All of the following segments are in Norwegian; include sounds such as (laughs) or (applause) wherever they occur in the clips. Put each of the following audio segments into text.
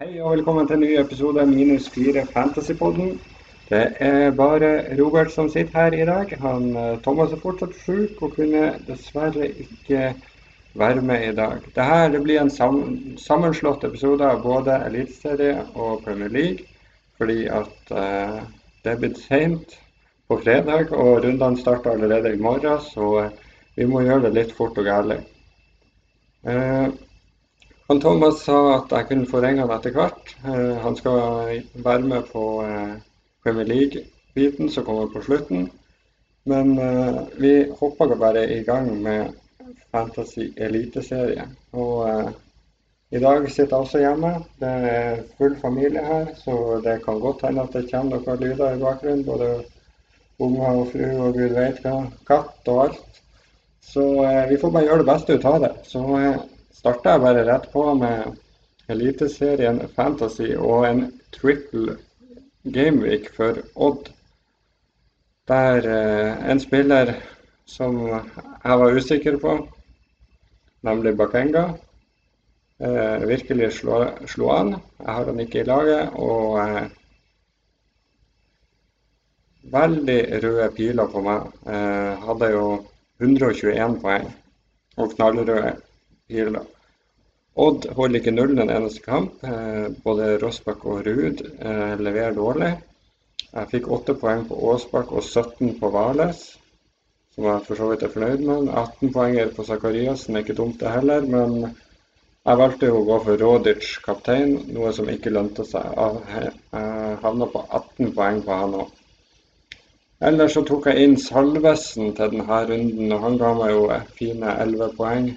Hei og velkommen til en ny episode Minus 4 Fantasypodden. Det er bare Robert som sitter her i dag. Han, eh, Thomas er fortsatt syk og kunne dessverre ikke være med i dag. Dette det blir en sammenslått episode av både Eliteserie og Premier League. Fordi at uh, det er blitt seint på fredag, og rundene starter allerede i morgen. Så vi må gjøre det litt fort og gærlig. Uh, han Thomas sa at jeg kunne få ringe han etter hvert. Uh, han skal være med på uh, Premier League-biten som kommer på slutten. Men uh, vi hopper bare i gang med Fantasy Eliteserie. Og i dag sitter jeg også hjemme. Det er full familie her, så det kan godt hende at det kommer noen lyder i bakgrunnen. Både unger og fru og gud veit hva. Katt og alt. Så vi får bare gjøre det beste ut av det. Så starta jeg bare rett på med Eliteserien Fantasy og en triple gameweek for Odd. Der eh, en spiller som jeg var usikker på, nemlig Bakenga, eh, virkelig slo, slo, an. Jeg har han ikke i laget. og eh, Veldig røde piler på meg. Eh, hadde jo 121 poeng og knallrøde Irland. Odd holder ikke nullen en eneste kamp. Eh, både Rossbakk og Ruud eh, leverer dårlig. Jeg fikk åtte poeng på Åsbakk og 17 på Vales, som jeg for så vidt er fornøyd med. 18 poenger på Zakariassen er ikke dumt, det heller. Men jeg valgte å gå for Rodic kaptein, noe som ikke lønte seg. Jeg havna på 18 poeng på han òg. Ellers så tok jeg inn Salvesen til denne runden, og han ga meg jo fine 11 poeng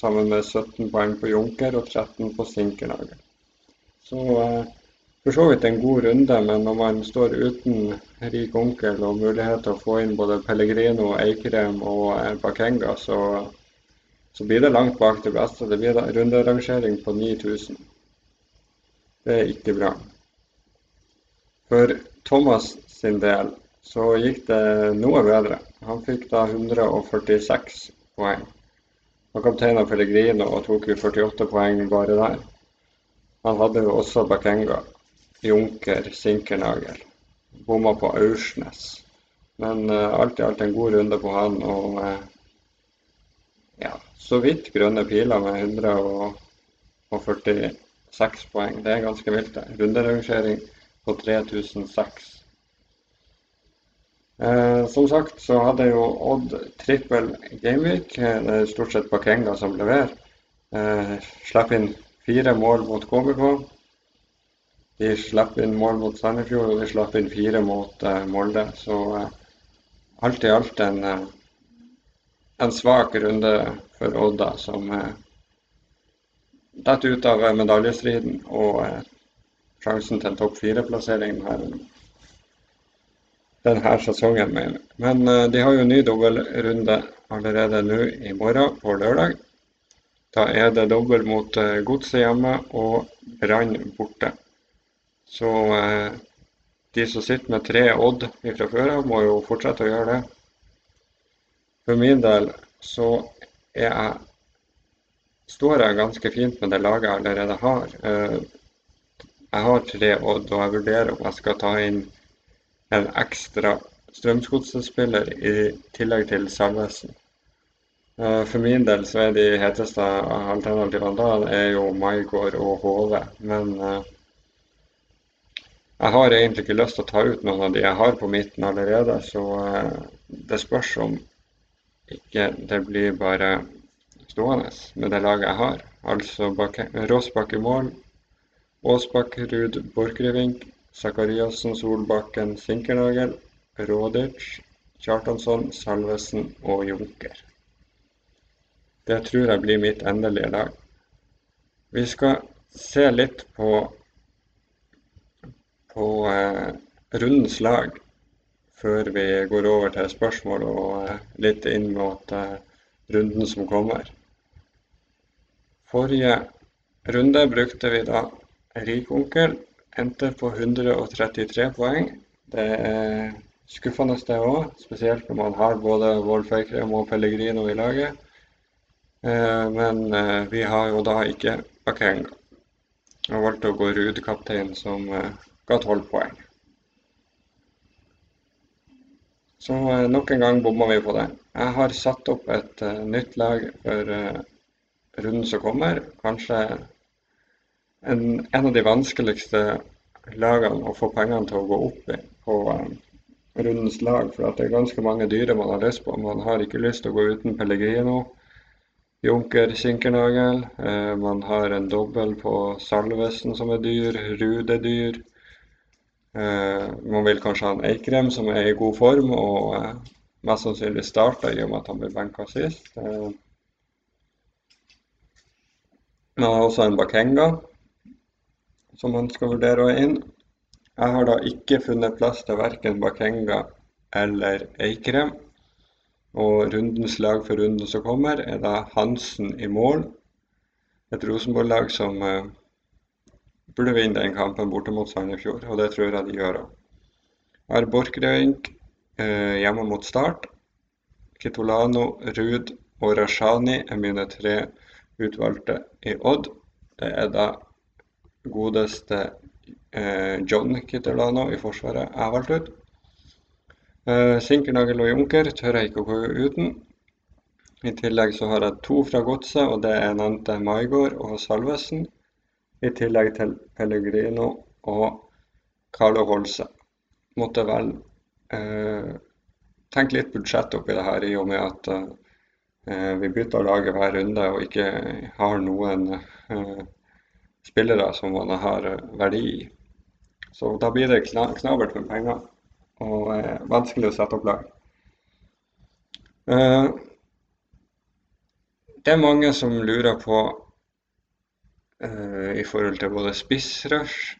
sammen med 17 poeng på Junker og 13 på Sinkernagel. Så eh, for så vidt en god runde, men når man står uten rik onkel og mulighet til å få inn både Pellegrino, Eikrem og eh, Bakenga, så, så, blir det langt bak det beste. Det blir runderangering på 9000. Det er ikke bra. For Thomas sin del så gikk det noe bedre. Han fikk da 146 poeng. Han kapteina Pellegrino og tok jo 48 poeng bare der. Han hadde jo også Bakenga, Junker, Sinkernagel. Bomma på Aursnes. Men uh, alt i alt en god runde på han. Og uh, ja, så vidt grønne piler med 146 poeng. Det er ganske vilt. Runderangering på 3006. Eh, som sagt så hadde jo Odd trippel Gameweek. Eh, det er stort sett Bakenga som leverer. Eh, slapp inn fire mål mot KBK. De slapp inn mål mot Sandefjord, og de slapp inn fire mot eh, Molde. Så eh, alt i alt en, eh, en svak runde for Odda, som eh, detter ut av medaljestriden og sjansen til en topp fire-plassering denne sesongen. Mener. Men uh, de har jo ny dobbeltrunde allerede nå i morgen, på lørdag. Da er det dobbel mot uh, Godset hjemme og Brann borte. Så uh, de som sitter med tre Odd fra før av, må jo fortsette å gjøre det. For min del så er jeg, står jeg ganske fint med det laget jeg allerede har. Jeg har tre Odd, og jeg vurderer om jeg skal ta inn en ekstra Strømsgodset-spiller i tillegg til Salvesen. For min del så er de heteste alternativene da er jo Maigård og Hove. Men eh, jeg har egentlig ikke lyst til å ta ut noen av de jeg har på midten allerede, så eh, det spørs om ikke det blir bare stående med det laget jeg har. Altså Rossbakk i mål, Aasbakk, Ruud, Borchgrevink, Zakariassen, Solbakken, Sinkernagel, Rådic, Kjartansson, Salvesen og Junker. Det tror jeg blir mitt endelige lag. Vi skal se litt på, på eh, rundens lag før vi går over til spørsmål og eh, litt inn mot eh, runden som kommer. Forrige runde brukte vi da Rikonkel endte på 133 poeng. Det er skuffende det òg, spesielt når man har både Wolfeikrem og Pellegrino i laget. Eh, men eh, vi har jo da ikke Akenga. og valgte å gå rudekaptein, som eh, ga tolv poeng. Så nok en gang bomma vi på det. Jeg har satt opp et nytt lag for runden som kommer. Kanskje en, en, av de vanskeligste lagene å få pengene til å gå opp i på um, rundens lag. For det er ganske mange dyre man har lyst på. Man har ikke lyst til å gå uten Pellegrino. Junker Sinkernagel. man har en dobbel på Salvesen som er dyr. Rude dyr. Eh, man vil kanskje ha en Eikrem som er i god form, og eh, mest sannsynlig starter i og med at han ble benka sist. Eh, man har også en Bakenga som man skal vurdere å ha inn. Jeg har da ikke funnet plass til verken Bakenga eller Eikrem. Og rundens lag for runden som kommer, er da Hansen i mål. Et Rosenborg-lag som burde vinne den kampen borte mot Sandefjord, og det tror jeg de gjør òg. Har Borchgrevink eh, hjemme mot Start. Kitolano, Ruud og Rashani er mine tre utvalgte i Odd. Det er da godeste eh, John Kitterlano i Forsvaret har valgt ut. Eh, Sinkernagel og Junker tør jeg ikke å gå uten. I tillegg så har jeg to fra Godset, og det er nevnte Maigård og Salvesen i tillegg til Pellegrino og Carlo Holse. Måtte vel eh, tenke litt budsjett oppi det her, i og med at eh, vi bytter laget hver runde og ikke har noen eh, spillere som man har verdi i. Så da blir det kna knabert med penger og eh, vanskelig å sette opp lag. Eh, det er mange som lurer på Eh, i forhold til både spissrush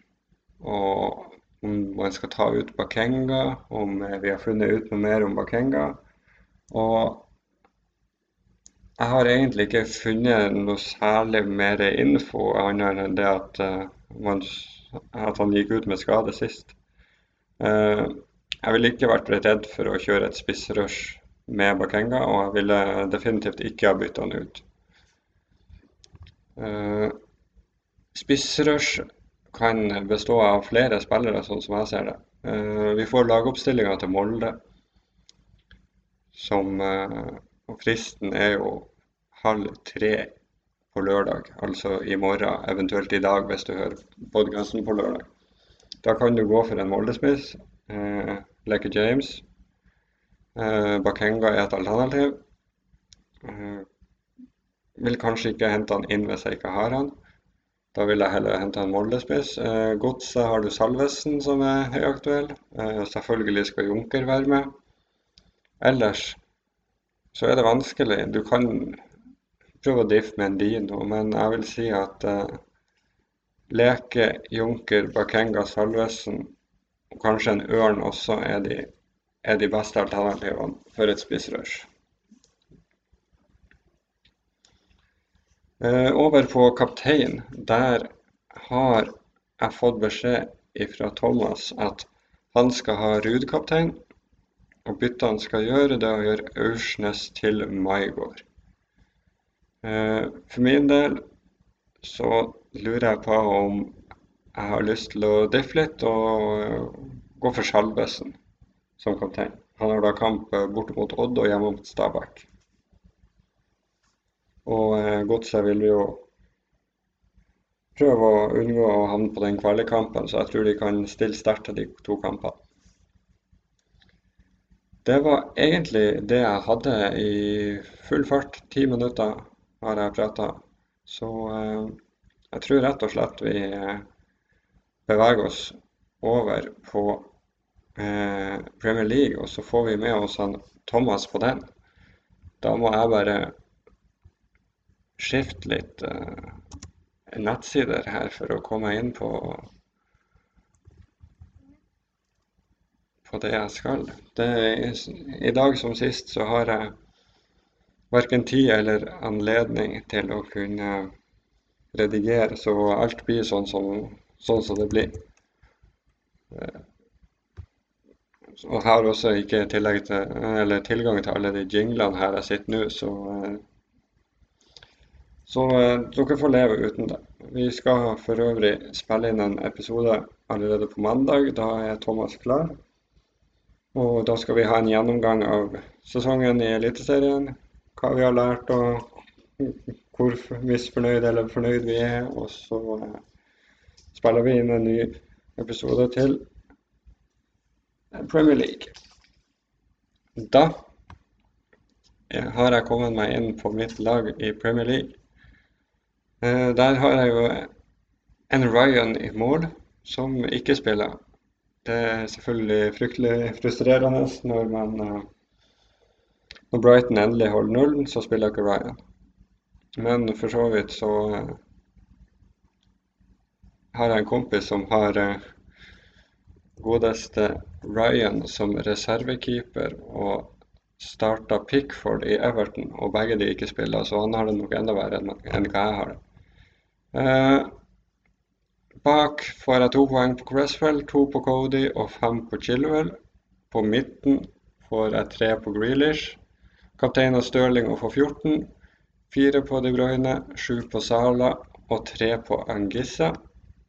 og om man skal ta ut Bakenga, om vi har funnet ut noe mer om Bakenga. Og jeg har egentlig ikke funnet noe særlig mer info annet enn det at, uh, man, at han gikk ut med skade sist. Uh, jeg ville ikke vært redd for å kjøre et spissrush med Bakenga, og jeg ville definitivt ikke ha bytta han ut. Uh, Spissrush kan bestå av flere spillere, sånn som jeg ser det. Eh, vi får lagoppstillinga til Molde, som eh, Og fristen er jo halv tre på lørdag, altså i morgen, eventuelt i dag hvis du hører podkasten på lørdag. Da kan du gå for en Molde-spiss. Eh, Leke James. Eh, Bakenga er et alternativ. Eh, vil kanskje ikke hente han inn hvis jeg ikke har han. Da vil jeg heller hente en Molde-spiss. Eh, Godset har du Salvesen, som er høyaktuell. Eh, selvfølgelig skal Junker være med. Ellers så er det vanskelig. Du kan prøve å diffe med en Dino, men jeg vil si at eh, Leke, Junker, Bakenga, Salvesen og kanskje en Ørn også er de, er de beste alternativene for et spissrush. Eh, over på kaptein. Der har jeg fått beskjed fra Thomas at han skal ha Ruud-kaptein. Og byttene skal gjøre, det å gjøre Aursnes til Maigård. Eh, for min del så lurer jeg på om jeg har lyst til å diffe litt og gå for Salvesen som kaptein. Han har da kamp borte mot Odd og hjemme mot Stabæk. Og eh, Godset vil jo prøve å unngå å havne på den kvalikkampen, så jeg tror de kan stille sterkt til de to kampene. Det var egentlig det jeg hadde i full fart. Ti minutter har jeg prata. Så eh, jeg tror rett og slett vi eh, beveger oss over på eh, Premier League, og så får vi med oss han Thomas på den. Da må jeg bare skifte litt nettsider her for å komme inn på på det jeg skal. Det I dag som sist så har jeg verken tid eller anledning til å kunne redigere, så alt blir sånn som, sånn som det blir. Uh, og har også ikke til, tilgang til alle de jinglene her jeg sitter nå, så uh, Så eh, dere får leve uten det. Vi skal for øvrig spille inn en episode allerede på mandag. Da er Thomas klar. Og da skal vi ha en gjennomgang av sesongen i Eliteserien. Hva vi har lært og hvor misfornøyd eller fornøyd vi er. Og så eh, spiller vi inn en ny episode til Premier League. Da har jeg kommet meg inn på mitt lag i Premier League. Eh, der har jeg jo en Ryan i mål som ikke spiller. Det er selvfølgelig fryktelig frustrerende når man eh, Når Brighton endelig holder nullen, så spiller ikke Ryan. Men for så vidt så eh, har jeg en kompis som har godeste Ryan som reservekeeper og starta Pickford i Everton, og begge de ikke spiller, så han har det nok enda verre enn hva jeg har det. Bak får jeg to poeng på Cresswell, to på Cody og fem på Chilwell. På midten får jeg tre på Grealish. Kaptein av Stirling og får 14. Fire på De Bruyne, sju på Sala og tre på Angissa.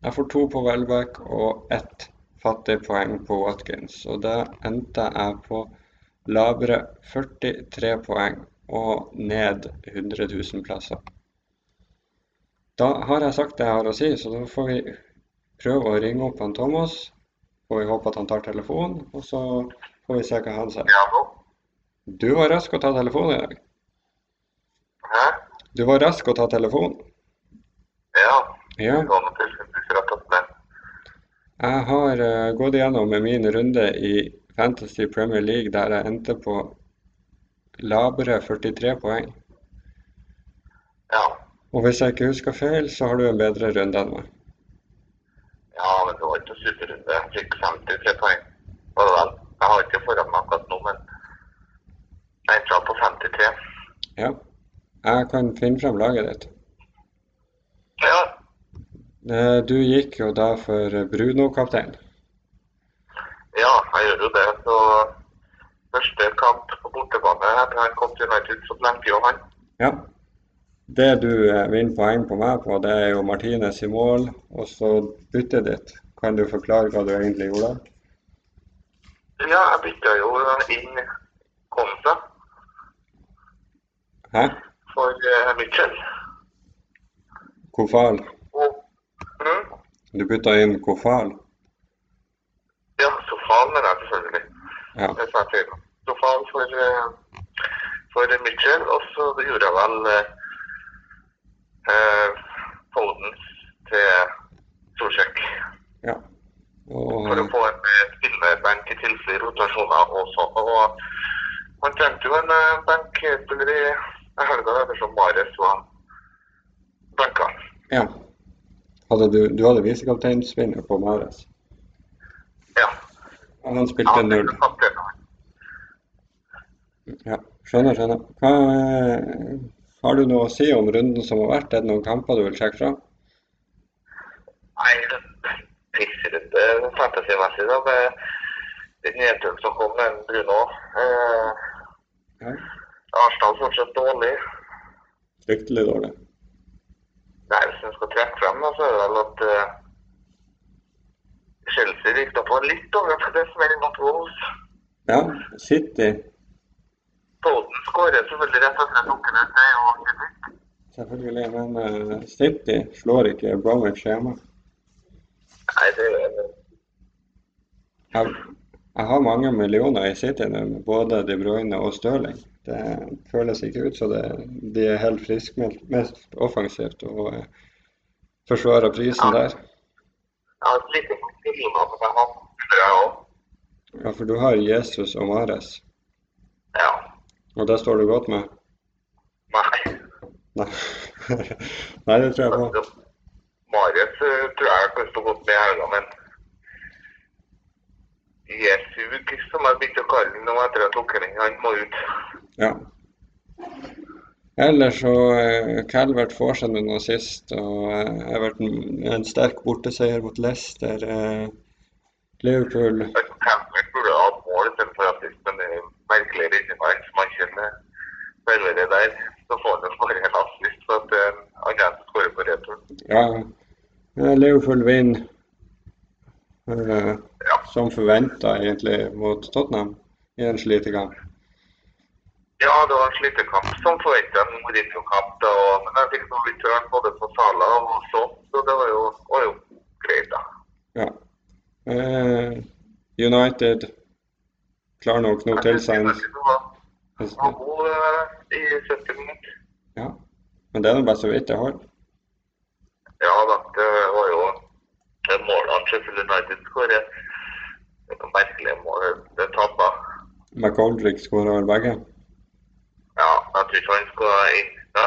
Jeg får to på Welbeck og ett fattig poeng på Watkins. Og da endte jeg på labre 43 poeng og ned 100 000 plasser. Da har jeg sagt det jeg har å si, så da får vi prøve å ringe opp han Thomas. Får vi håpe at han tar telefonen, og så får vi se hva han sier. Du var rask å ta telefonen i dag. Hæ? Du var rask å ta telefonen. Ja. Ja. Jeg har uh, gått igjennom med min runde i Fantasy Premier League der jeg endte på labre 43 poeng. Ja. Og hvis jeg ikke husker feil, så har du en bedre runde enn meg. Ja, men det var ikke superrunde. Jeg fikk 53 poeng. Var det vel? Jeg har ikke foran meg akkurat nå, men jeg endte på 53. Ja. Jeg kan finne fram laget ditt. Ja. Eh, du gikk jo da for Bruno-kaptein. Ja, jeg gjør jo det. Så første kamp på bortebane etter han kom til United, så glemte jo han. Ja. Det du eh, vinner poeng på meg på, det er jo Martinez i mål, og så byttet ditt. Kan du forklare hva du egentlig gjorde? Ja, jeg bytta jo inn Konsa. Hæ? For uh, Mitchell. Kofal? Mm? Du bytta inn Kofal? Ja, Sofal mener jeg selvfølgelig. Ja. Det sa jeg til. Sofal for, uh, for Mitchell, og så gjorde jeg vel uh, eh, Foden til Solsjekk. Ja. Og, For å få en spillerbenk spillebenk i tilfelle rotasjoner også. Og man trengte jo en eh, benkspiller i helga ettersom Mares var benka. ja. Hadde du, du hadde visekapteinsvinner på Mares. Ja. Og han spilte null. Ja, skjønner, skjønner. Hva, eh, har du noe å si om runden som har vært? Er det noen kamper du vil trekke fram? Nei, pissrunde fantasymessig, da. Med den nedturen som kom med Bruno. Eh, Ja. Arsenal fortsatt dårlig. Fryktelig dårlig. Nei, hvis en skal trekke frem, da, så er det vel at uh, Chelsea rykta på litt over for det er mot Wolves. Ja, City Foden skårer selvfølgelig rett og slett opp ut det og kritikk. Selvfølgelig, men uh, City slår ikke Bromwich hjemme. Nei, det gjør Jeg, jeg har mange millioner i City nå, med både De Bruyne og Stirling. Det føles ikke ut som de er helt friskmeldt mest offensivt og uh, forsvarer prisen der. Har et lite dilemma som jeg har, tror jeg òg. Ja, for du har Jesus og Mares, Ja. Og det står du godt med? Nei. Nei, (laughs) Nei det tror jeg på. Marius eh, tror jeg kan stå godt med i helga, men Jesug, som har begynt å kalle ham nå etter at lukkeren han må ut. Ja. Ellers så uh, Calvert får seg noen assist, og uh, Everton en sterk borteseier mot Leicester. Uh, Liverpool Calvert burde ha mål istedenfor assist, men det er merkelig redningsverk som han kjenner spillere der. Så får han bare en assist. Så at, uh, annet enn å skåre på retur. Ja, Liverpool vinner uh, Ja. som forventa egentlig mot Tottenham i en slitekamp. Ja, det var en slitekamp som forventa en Mourinho-kamp. Men jeg fikk noe return både på Sala og sånn, så det var jo, var jo greit, da. Ja. Uh, United seg en Det var var god eh, i 70 minutter. Ja, men det er bare så vidt jeg har. Ja da, det var jo det målene Sheffield United skåret. Er merkelige mål. Det tabber. McGoldrick skåra begge. Ja, jeg tror ikke han skal inn. Da,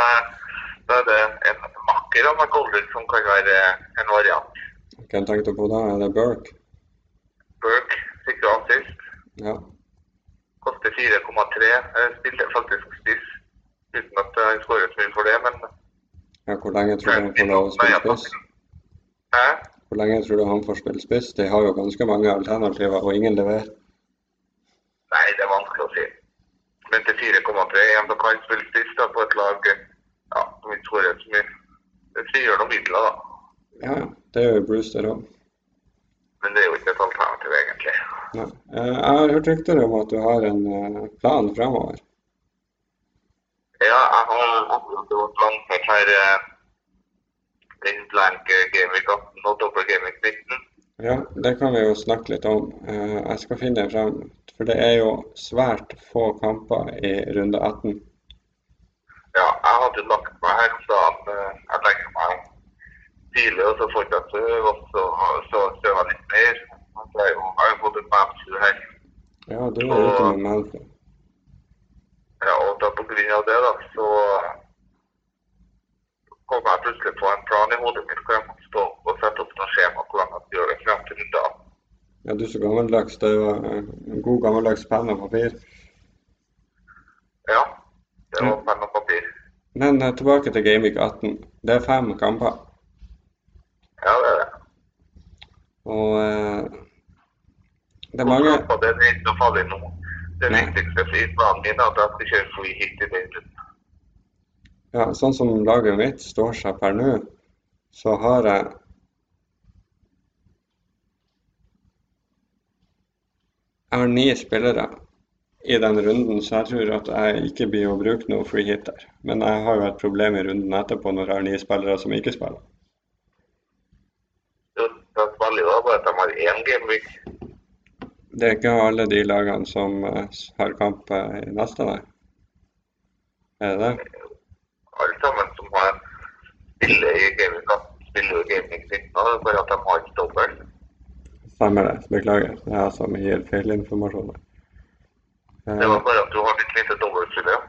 da er det en makker av McAldrick som kan være en variant. Hvem tenkte du på da? Er det Burke? Burke fikk jo assist. Ja. Koster 4,3. Jeg Spilte faktisk spiss uten at han skåret så mye for det, men ja. Hvor lenge tror du han får lov å spille spiss? Hæ? Hvor lenge tror du han får spille spiss? De har jo ganske mange alternativer, og ingen leverer. Nei, det er vanskelig å si. Men til 4,3 en som kan spille spiss da, på et lag ja, som ikke skårer så mye. Det frigjør noen midler, da. Ja, ja. Det gjør Brewster òg. Men det er jo ikke et alternativ, egentlig. Ja. Eh, Jeg har hørt rykter om at du har en eh, plan fremover. Ja, jeg har akkurat vært lansert her eh, blank Gameweek 18 og dobbel Gameweek 19. Ja, det kan vi jo snakke litt om. Jeg skal finne det frem, for det er jo svært få kamper i runde 18. Ja, jeg hadde lagt meg her eh, Jeg legger meg tidlig, og så fortsatte jeg og så, så sover jeg litt mer. Så jeg, har jo fått en match her. Ja, du er ute med Manfred. Ja, og da på grunn av det, da, så kom jeg plutselig på en plan i hodet mitt hvor jeg måtte stå opp og sette opp noe skjema hvordan jeg skulle gjøre det frem til 18. Ja, du er så gammeldags. Det var en god gammeldags penn og papir. Ja, det var Ja. penn og papir. Men eh, tilbake til Gameweek 18. Det er fem kamper. Ja, det er det. Og eh, det er mange det er ikke noe farlig nå. Det viktigste for planen min er at jeg skal kjøre free hit den runden. Ja, sånn som laget mitt står seg per nå, så har jeg Jeg har ni spillere i den runden, så jeg tror at jeg ikke blir å bruke noe free hit der. Men jeg har jo et problem i runden etterpå når jeg har ni spillere som ikke spiller. Har én gameweek. Det er ikke alle de lagene som eh, har kamp eh, i neste, nei. Er det det? Alle sammen som har spiller i gameweek spiller jo gameweek 19. Det er bare at de har ikke dobbel. Stemmer det. Beklager. Det er jeg som gir feilinformasjon. Det Eh, var bare at du har litt lite dobbeltspillere.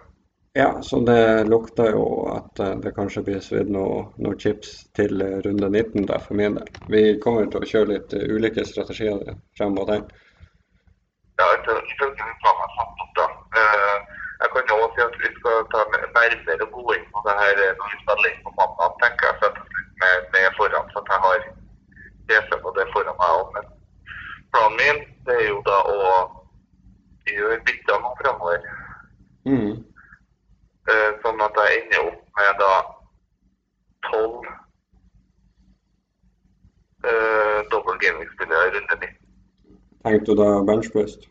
Ja, så det lukter jo at eh, det kanskje blir svidd noe, noe chips til eh, runde 19 da, for min del. Vi kommer til å kjøre litt eh, ulike strategier frem mot den. Ja, altså, ifølge den planen jeg satt opp da. Jeg kan jo også si at vi skal ta nærmere gå inn på det her når vi spiller inn på mandag, tenker jeg. Sette oss litt med, med foran, så at jeg har PC på og det foran meg. også. Men planen min det er jo da å gjøre bytter nå fremover. Mm. Eh, sånn at jeg ender opp med da tolv uh, dobbel gamingspillere i runde 19. Tenkte du da benchbust?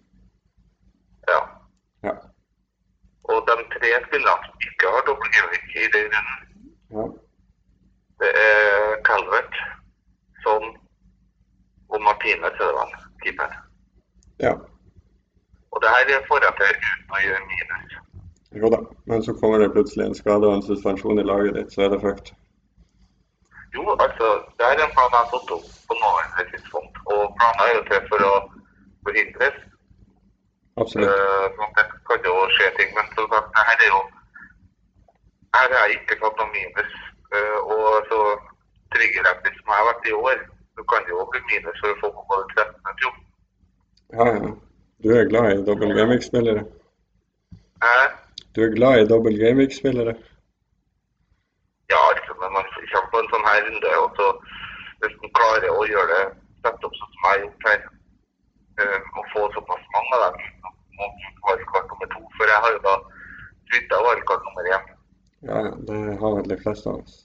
Ja. Ja. Og de tre spillerne som ikke har dobbel gaming i den runden, ja. det er Calvert, Son og Martine er keeper. Ja. Og det her får jeg til uten å gjøre minus. Jo da. Men så kommer det plutselig en skade og en suspensjon i laget ditt, så er det fucked. Jo, altså, det er en plan jeg har satt opp på nåværende tidspunkt. Og planen er jo til for å forhindres. Absolutt. Uh, sånn det kan jo skje ting, men som sagt, det her er jo Her har jeg ikke tatt noe minus. Uh, og så triggerrapid som jeg har vært i år, så kan det jo bli minus for å få på både 13 og 14. Ja, ja. Du er glad i dobbel gaming-spillere? Eh, Du er glad i dobbel gaming-spillere? ja, altså, men man kommer på en sånn her runde, og så hvis man klarer å gjøre det sette opp sånn som jeg har gjort her, eh, og få såpass mange av dem, må bruke valgkart nummer to. For jeg har jo da bytta valgkart nummer én. Ja. Det har vel de fleste av oss.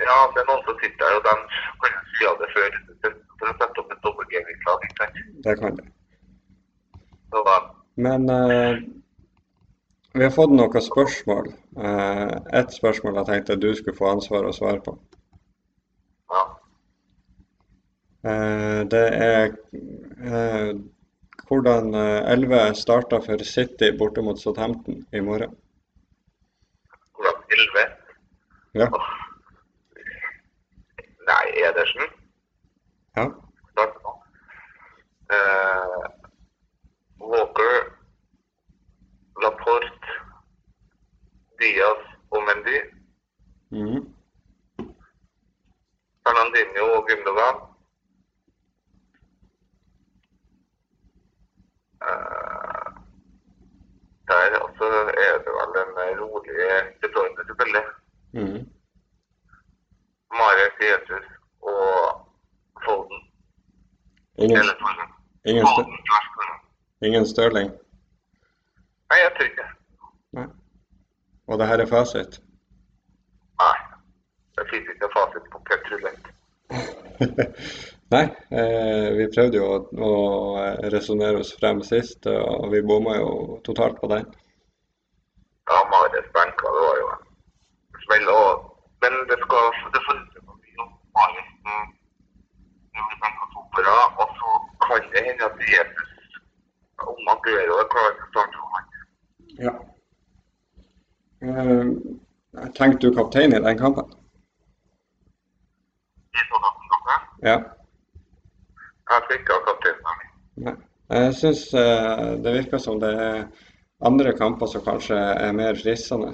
Ja, det er noen som sitter der, og de kan si av det før for å sette opp et sant? Det kan de. Men eh, vi har fått noen spørsmål. Ett et spørsmål jeg tenkte du skulle få ansvar å svare på. ja. Eh, det er eh, hvordan Elleve 11 starta for City borte mot Southampton i morgen. Hvordan 11? Ja. Nei, Edersen ja. starter nå. Eh, Walker, Laporte, Diaz og Mendy. Mhm. Fernandinho og Gundogan. Eh, der også er det vel en rolig De Bruyne, selvfølgelig. Mhm. Mares Jesus og Folden. Ingen, Eller Folden. ingen, stø, Folden slash Folden. Ingen Stirling. Nei, jeg tror ikke. Nei. Og det her er fasit. Nei. Det fins ikke fasit på petrulett. (laughs) Nei, eh, vi prøvde jo å, å resonnere oss frem sist, og vi bomma jo totalt på den. Ja, Mares benka, det var jo en smell. Og, men det skal det forundrer meg mye om Mares nå blir benka to på rad, og så kan det hende at Jesus Aguero er til å starte for. Ja. Uh, tenkte du kaptein i den kampen? I Southampton-kampen. Ja. Jeg ikke kapteinen min. Nei. Jeg syns uh, det virker som det er andre kamper som kanskje er mer fristende.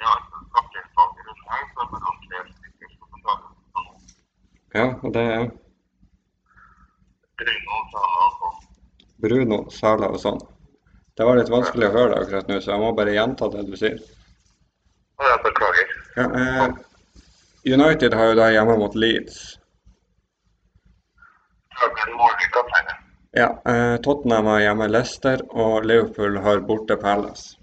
Ja, kapteinsvalget rundt her, så er det mellom tre stykker som kan ta det. Ja, og det er Bruno, Salah og sånn. Bruno, Sala og sånn. Det var litt vanskelig å høre deg akkurat nå, så jeg må bare gjenta det du sier. Jeg beklager. Ja, eh, United har jo da hjemme mot Leeds. Ja, eh, Tottenham har hjemme Leicester, og Liverpool har borte Palace.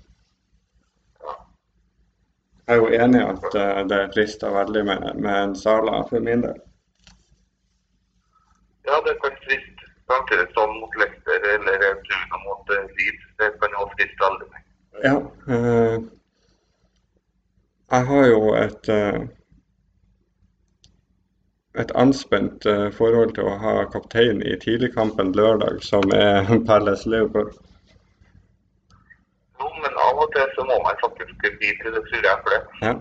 Jeg er jo enig i at eh, det frister veldig med, med en Sala for min del. Ja, det kan friste. Samtidig som mot Leicester eller Bruna mot eh, Leeds. Det kan jo friste veldig mye. Ja, eh, jeg har jo et eh, et anspent eh, forhold til å ha kaptein i tidligkampen lørdag, som er (laughs) Palace Liverpool. Jo, men av og til så må man faktisk bli til det sure eplet. Ja.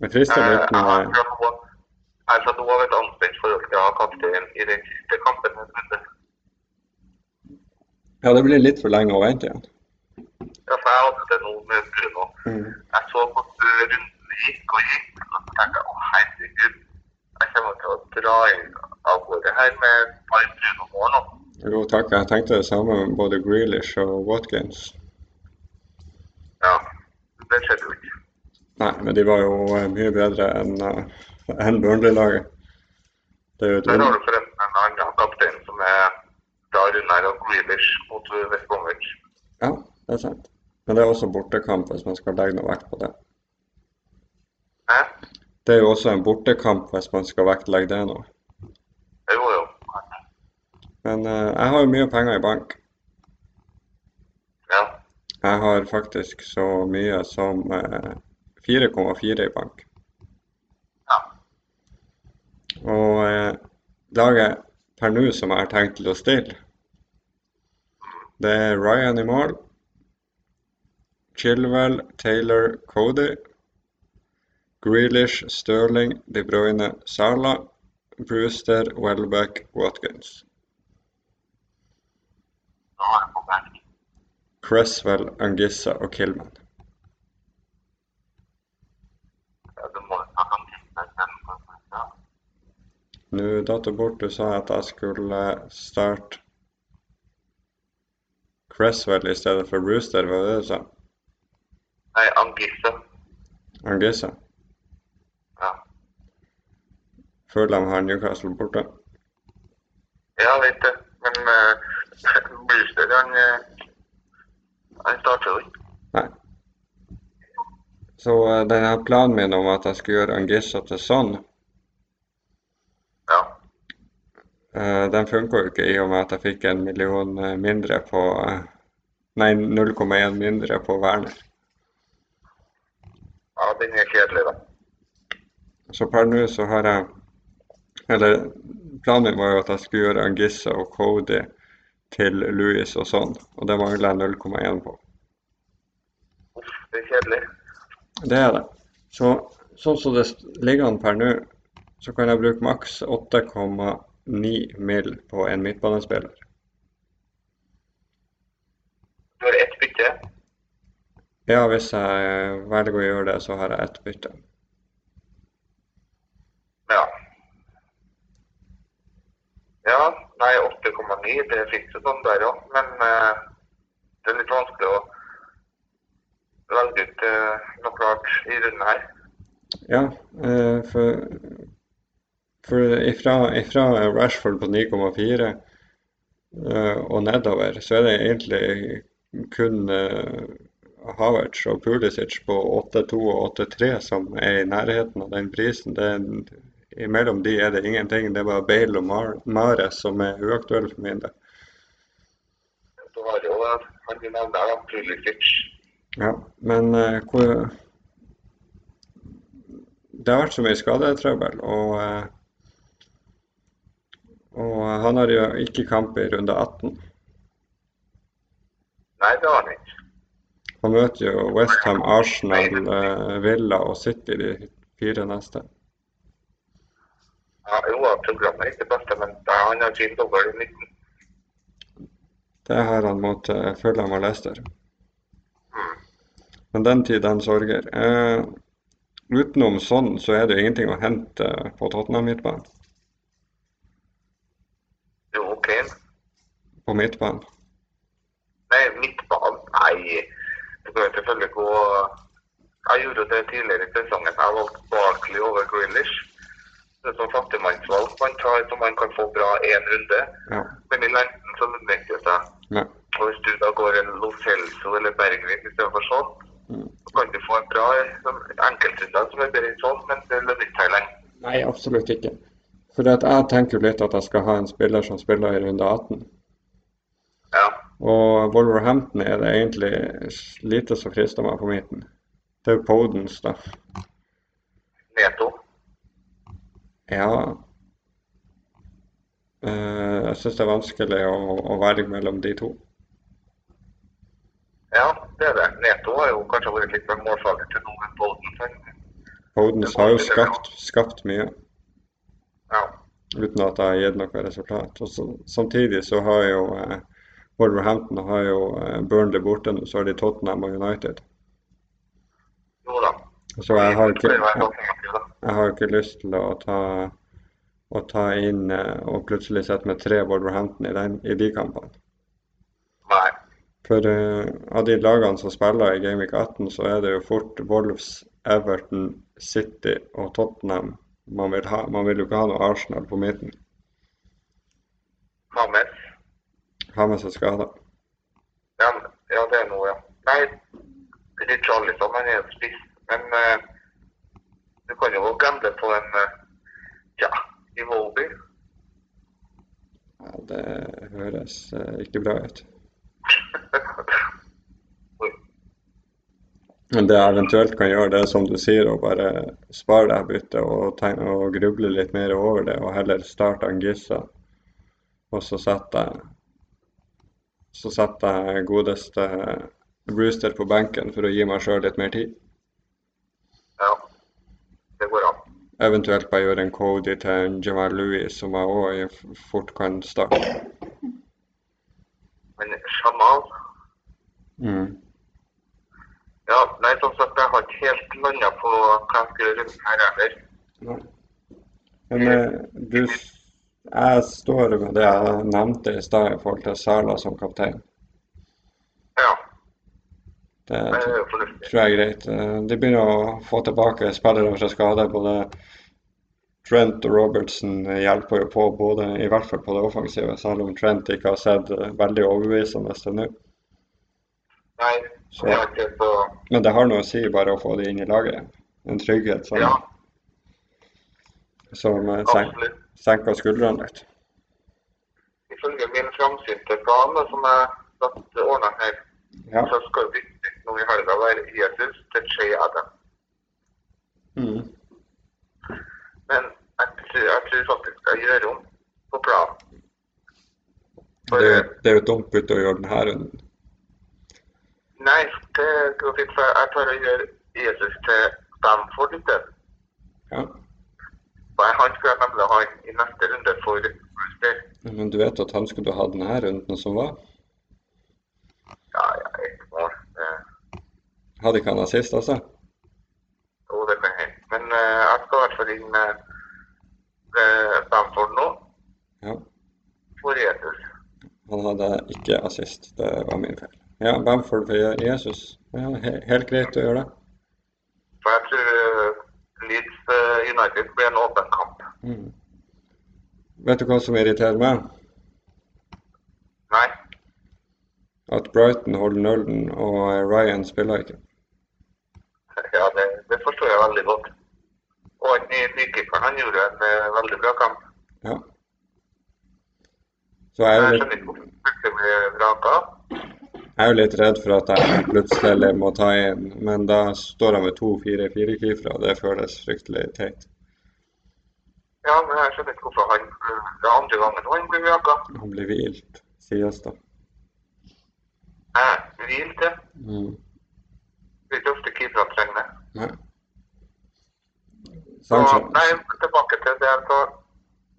Det frister Eh, litt Jeg har nå jeg har et anspent forhold til å ha kaptein i den siste kampen. Ja, det blir litt for lenge å vente igjen. Ja, for jeg hadde det nå med Bruno. Mm. Jeg så på runden gikk og gikk, og så tenkte jeg å herregud, jeg kommer til å dra inn av gårde her med bare par Bruno-mål nå. Jo, takk. Jeg tenkte det samme med både Grealish og Watkins. Ja, det skjedde jo ikke. Nei, men de var jo eh, mye bedre enn uh, enn Burnley-laget. Er Der har du forresten en annen kaptein som er fra Runar og Grealish mot West Bromwich. Ja, det er sant. Men det er også bortekamp hvis man skal legge noe vekt på det. Hæ? Det er jo også en bortekamp hvis man skal vektlegge det nå. Jo, jo. Men uh, jeg har jo mye penger i bank. Ja. Jeg har faktisk så mye som eh, 4,4 i bank. Og eh, laget per nå som jeg har tenkt til å stille, det er Ryan i mål. Chilwell, Taylor, Cody. Grealish, Sterling, De Bruyne, Sala. Brewster, Welbeck, Watkins. Cresswell, Angissa og Killman. Ja, du må ta kan tippe den. Ja. Nå datt det bort. Du sa at jeg skulle starte Cresswell i stedet for Brewster, var det det du sa? Nei, Angissa. Angissa. Ja. Fulham har Newcastle borte. Ja, vet det. Men uh, (laughs) Brewster, han, uh, han starter jo ikke. Nei. Så uh, denne planen min om at jeg skulle gjøre Angissa til sånn, Ja. eh, den funka jo ikke i og med at jeg fikk en million eh, mindre på eh, Nei, 0,1 mindre på Werner. ja, den er kjedelig, da. Så per nå så har jeg Eller planen min var jo at jeg skulle gjøre Angissa og Cody til Louis og sånn, og det mangler jeg 0,1 på. Uff, det er kjedelig. Det er det. Så sånn som det ligger an per nå, så kan jeg bruke maks 8,9 mil på en midtbanespiller. Du har ett bytte. Ja, hvis jeg velger å gjøre det, så har jeg ett bytte. Ja. Ja, nei, 8,9, det fikk du sånn der òg. Men eh, det er litt vanskelig å velge ut eh, noe klart i runden her. Ja, eh, for, for ifra, ifra Rashford på 9,4 eh, og nedover, så er det egentlig kun eh, Havertz og Pulisic på 8,2 og 8,3 som er i nærheten av den prisen. Det er, imellom de er det ingenting. Det er bare Bale og Mar Mares som er uaktuelle for min del. Du har jo han du nevner, Pulisic. Ja, men uh, hvor Det har vært så mye skadetrøbbel, og eh, og han har jo ikke kamp i runde 18. Nei, det har han ikke. Han møter jo Westham, Arsenal, eh, Villa og City de fire neste. Ja, jo, programmet er ikke det beste, men han har sin dobbel i 19. Det har han mot uh, Fulham og Leicester. Mm. Men den tid, den sorger. Uh, utenom sånn, så er det jo ingenting å hente på Tottenham midtbanen. Jo, Kane. På midtbanen. Nei, midtbanen. Nei, du kan selvfølgelig gå Jeg gjorde det tidligere i sesongen. Jeg valgte Barkley over Grealish. Det er sånn fattigmannsvalg man tar så man kan få bra én runde. Ja. Men i lengden så det seg. Nei. Og hvis du da går en Lo Celso eller Bergvik istedenfor sånn, Mm. så kan du få en bra sånn, enkeltrunde som er bedre enn sånn, men det lønner seg i lengden. Nei, absolutt ikke. For jeg tenker jo litt at jeg skal ha en spiller som spiller i runde 18. Ja. Og Wolverhampton er det egentlig lite som frister meg på midten. Det er Podens, da. Neto. Ja. Uh, jeg syns det er vanskelig å, å velge mellom de to. Ja, det er det. Neto har jo kanskje vært litt mer målfager til noe enn Poden. Podens har jo skapt, skapt mye Ja. uten at det har gitt noe resultat. Og så, samtidig så har jo eh, Wolverhampton har jo eh, Burnley borte nå, så har de Tottenham og United. Jo da. Så jeg har ikke, jeg, jeg har ikke lyst til å ta, å ta inn eh, og plutselig sette med tre Wolverhampton i, den, i de kampene. Nei. For uh, av de lagene som spiller i Gameweek 18, så er det jo fort Wolves, Everton, City og Tottenham man vil ha. Man vil jo ikke ha noe Arsenal på midten. Hames. Ha med seg skader. Ja, ja, det er noe, ja. Nei, Richarlison han er jo spiss, men uh, du kan jo gamble på en uh, ja, Iwobi. Ja, det høres uh, ikke bra ut. (laughs) Men det jeg eventuelt kan gjøre, det er som du sier, å bare spare deg byttet og, og gruble litt mer over det, og heller starte Angissa. Og så setter jeg så setter jeg godeste Brewster på benken for å gi meg sjøl litt mer tid. ja, det går an. Eventuelt bare gjøre en Cody til en Jamal Louis, som jeg òg fort kan starte. Men Jamal Mm. Ja, nei, som sagt, jeg har ikke helt landa på hva jeg skal gjøre her heller. Men eh, du, jeg står med det jeg nevnte i stad i forhold til Sala som kaptein. Ja, Det det tror jeg er greit. De begynner å få tilbake spillere fra skade. Både Trent og Robertson hjelper jo på, både, i hvert fall på det offensive, selv om Trent ikke har sett veldig overbevisende til nå. Nei, Så, Det er ikke så men det har noe å si bare å få dem inn i laget. En trygghet Sånn. Ja, som absolutt. Senker skuldrene litt. Ifølge min framsynte plan som jeg satte ordna her, Ja. så skal vi nå i helga være Jesus til Che Adam. Mm. Men jeg tror, jeg tror faktisk jeg gjør om på planen. For, Det, er jo- dumt bytte å gjøre denne runden. Nei, det jeg tar og gjør Jesus til Bamford i stedet. Ja. Og jeg- Han skulle jeg nemlig ha i neste runde for Bruce Day. Men du vet at han skulle ha denne runden som var? Ja, ja, ett mål. Eh, Hadde ikke han assist altså? Jo, det kan hende. Men eh, jeg skal i hvert fall inn eh, Bamford nå Ja. for Jesus. Han hadde ikke assist. Det var min feil. Ja, Bamford for Jesus. Ja, he helt greit å gjøre det. For jeg tror Leeds eh, United blir en åpen kamp. Mm. Vet du hva som irriterer meg? Nei, At Brighton holder nullen og eh, Ryan spiller ikke. ja, det, det forstår jeg veldig godt. Og han gjorde en eh, veldig bra kamp. Ja. Så jeg er Jeg skjønner ikke hvorfor han ble vraka. Jeg er jo litt redd for at jeg plutselig må ta inn, men da står jeg med to 4-4-keepere, og det føles fryktelig teit. Ja, men jeg skjønner ikke hvorfor han Det er andre gangen han blir vraka. Han blir hvilt, sies det. Hvilt, ja. Mm. Det er ikke ofte keepere trenger det. Nei. Så, nei, tilbake til det jeg sa.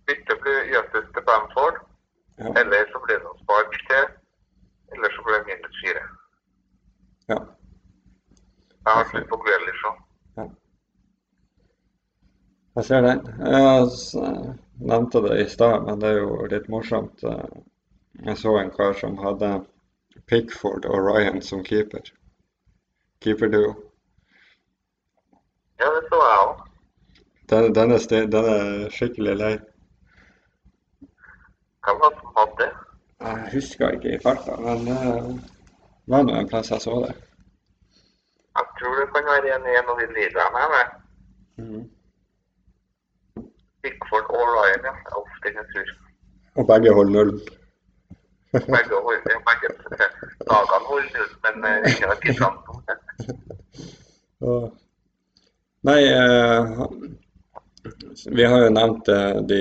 Bytte blir Jesus til Bamford, Ja. eller så blir det noe spark til, eller så blir det minus fire. ja. Jeg har slutt på Grealish òg. Jeg ser den. Jeg nevnte det i stad, men det er jo litt morsomt. Eh, Jeg så en kar som hadde Pickford og Ryan som keeper. Keeperduo. Ja, det så jeg òg. Den, den, den er skikkelig lei. Hvem var det som hadde det? Jeg husker ikke i farta, men det var nå en plass jeg så det. Jeg tror det kan være en i en av de ligaene jeg er med. Mhm. Pickford og Ryan, ja. Er ofte den jeg tror. Og begge holder null. Begge, hold- ja, begge lagene holder null, men eh, (laughs) ingen har tid fram. Nei, eh, vi har jo nevnt eh, de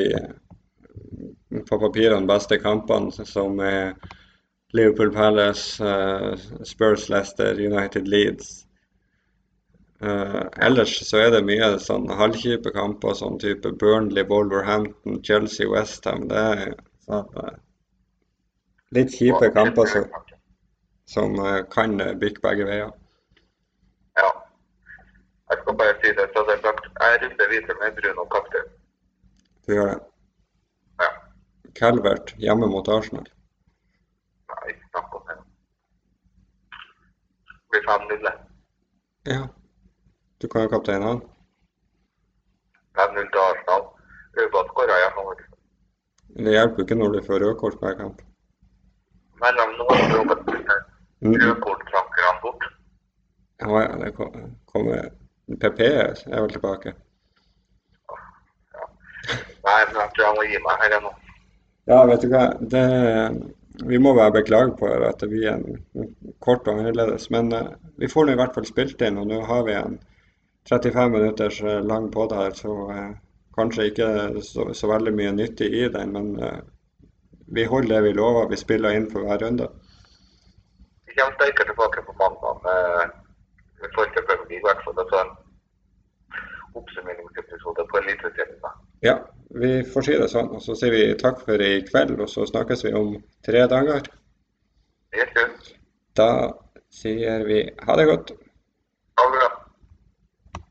på papirene beste kampene som er Liverpool Palace, eh, Spurs Leicester, United Leeds. Eh, ellers så er det mye sånn halvkjipe kamper, sånn type Burnley, Wolverhampton, Chelsea, Westham. Det er sånn, eh, litt kjipe kamper som, som kan bikke begge veier. Ja. Jeg skal bare si det, så det er sagt. Jeg runder videre med Bruno kaptein. Du gjør det. Calvert hjemme mot Arsenal. Nei, snakk om det. Blir 5-0. Ja. Du kan jo kapteinen han. 5-0 til Arsenal. Øyba skåra hjemme. Det hjelper ikke når du får rødkort hver kamp. mellom noen råkene. rødkortsankerne Rødkorttrankerne bort. Ja, ja, det kommer PP er vel tilbake. Nei, men jeg tror jeg må gi meg her nå. Ja, vet du hva. Det, vi må være beklage på at det blir en kort og annerledes. Men eh, vi får nå i hvert fall spilt inn, og nå har vi en 35 minutters eh, lang pod her, så eh, kanskje ikke så, så veldig mye nyttig i den. Men eh, vi holder det vi lover. Vi spiller inn for hver runde. Vi kommer sterkere tilbake på mandag med Premier League, i hvert fall. Altså en oppsummeringsepisode på Eliteserien. Ja, vi får si det sånn. Og så sier vi takk for i kveld, og så snakkes vi om tre dager. Da sier vi ha det godt. Ha det bra.